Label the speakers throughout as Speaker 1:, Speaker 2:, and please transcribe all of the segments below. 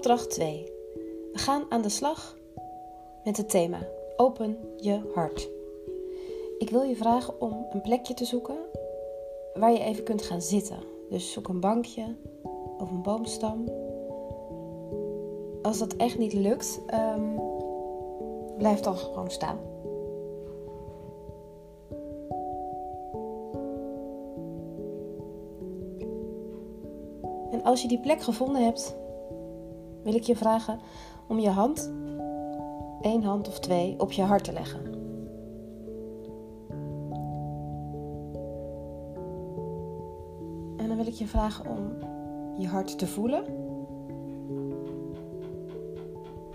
Speaker 1: Opdracht 2. We gaan aan de slag met het thema Open je hart. Ik wil je vragen om een plekje te zoeken waar je even kunt gaan zitten. Dus zoek een bankje of een boomstam. Als dat echt niet lukt, um, blijf dan gewoon staan. En als je die plek gevonden hebt, wil ik je vragen om je hand, één hand of twee, op je hart te leggen. En dan wil ik je vragen om je hart te voelen.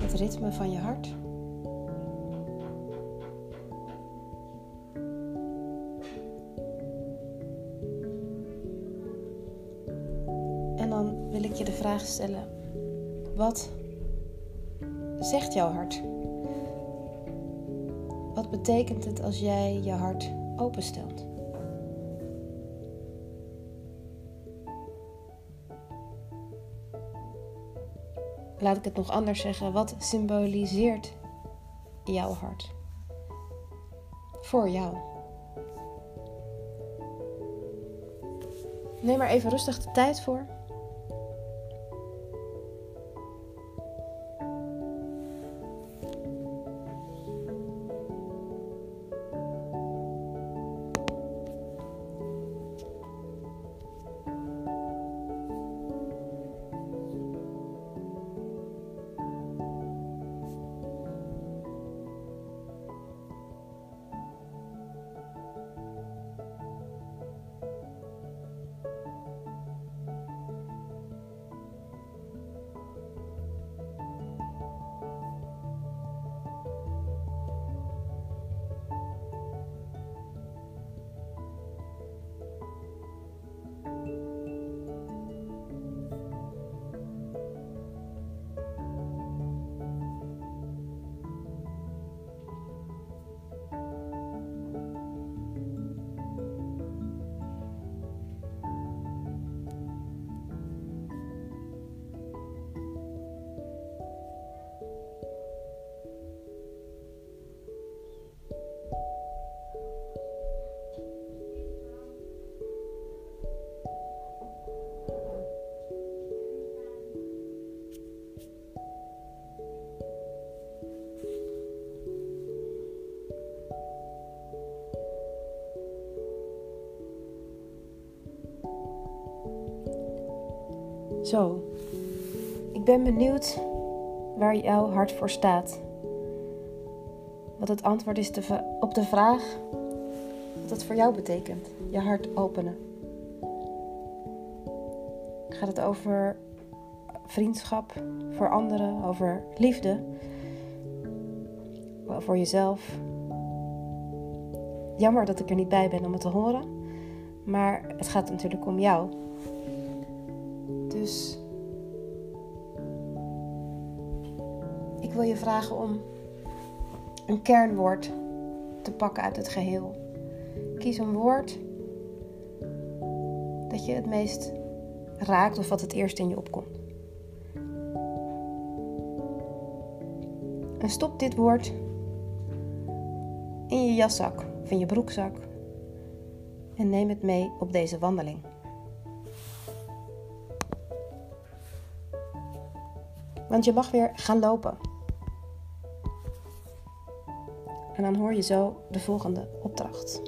Speaker 1: Het ritme van je hart. En dan wil ik je de vraag stellen: wat zegt jouw hart? Wat betekent het als jij je hart openstelt? Laat ik het nog anders zeggen. Wat symboliseert jouw hart? Voor jou. Neem er even rustig de tijd voor. Zo, ik ben benieuwd waar jouw hart voor staat. Wat het antwoord is op de vraag wat het voor jou betekent. Je hart openen. Gaat het over vriendschap voor anderen, over liefde, voor jezelf? Jammer dat ik er niet bij ben om het te horen, maar het gaat natuurlijk om jou. Dus ik wil je vragen om een kernwoord te pakken uit het geheel. Kies een woord dat je het meest raakt of wat het eerst in je opkomt. En stop dit woord in je jaszak of in je broekzak en neem het mee op deze wandeling. Want je mag weer gaan lopen. En dan hoor je zo de volgende opdracht.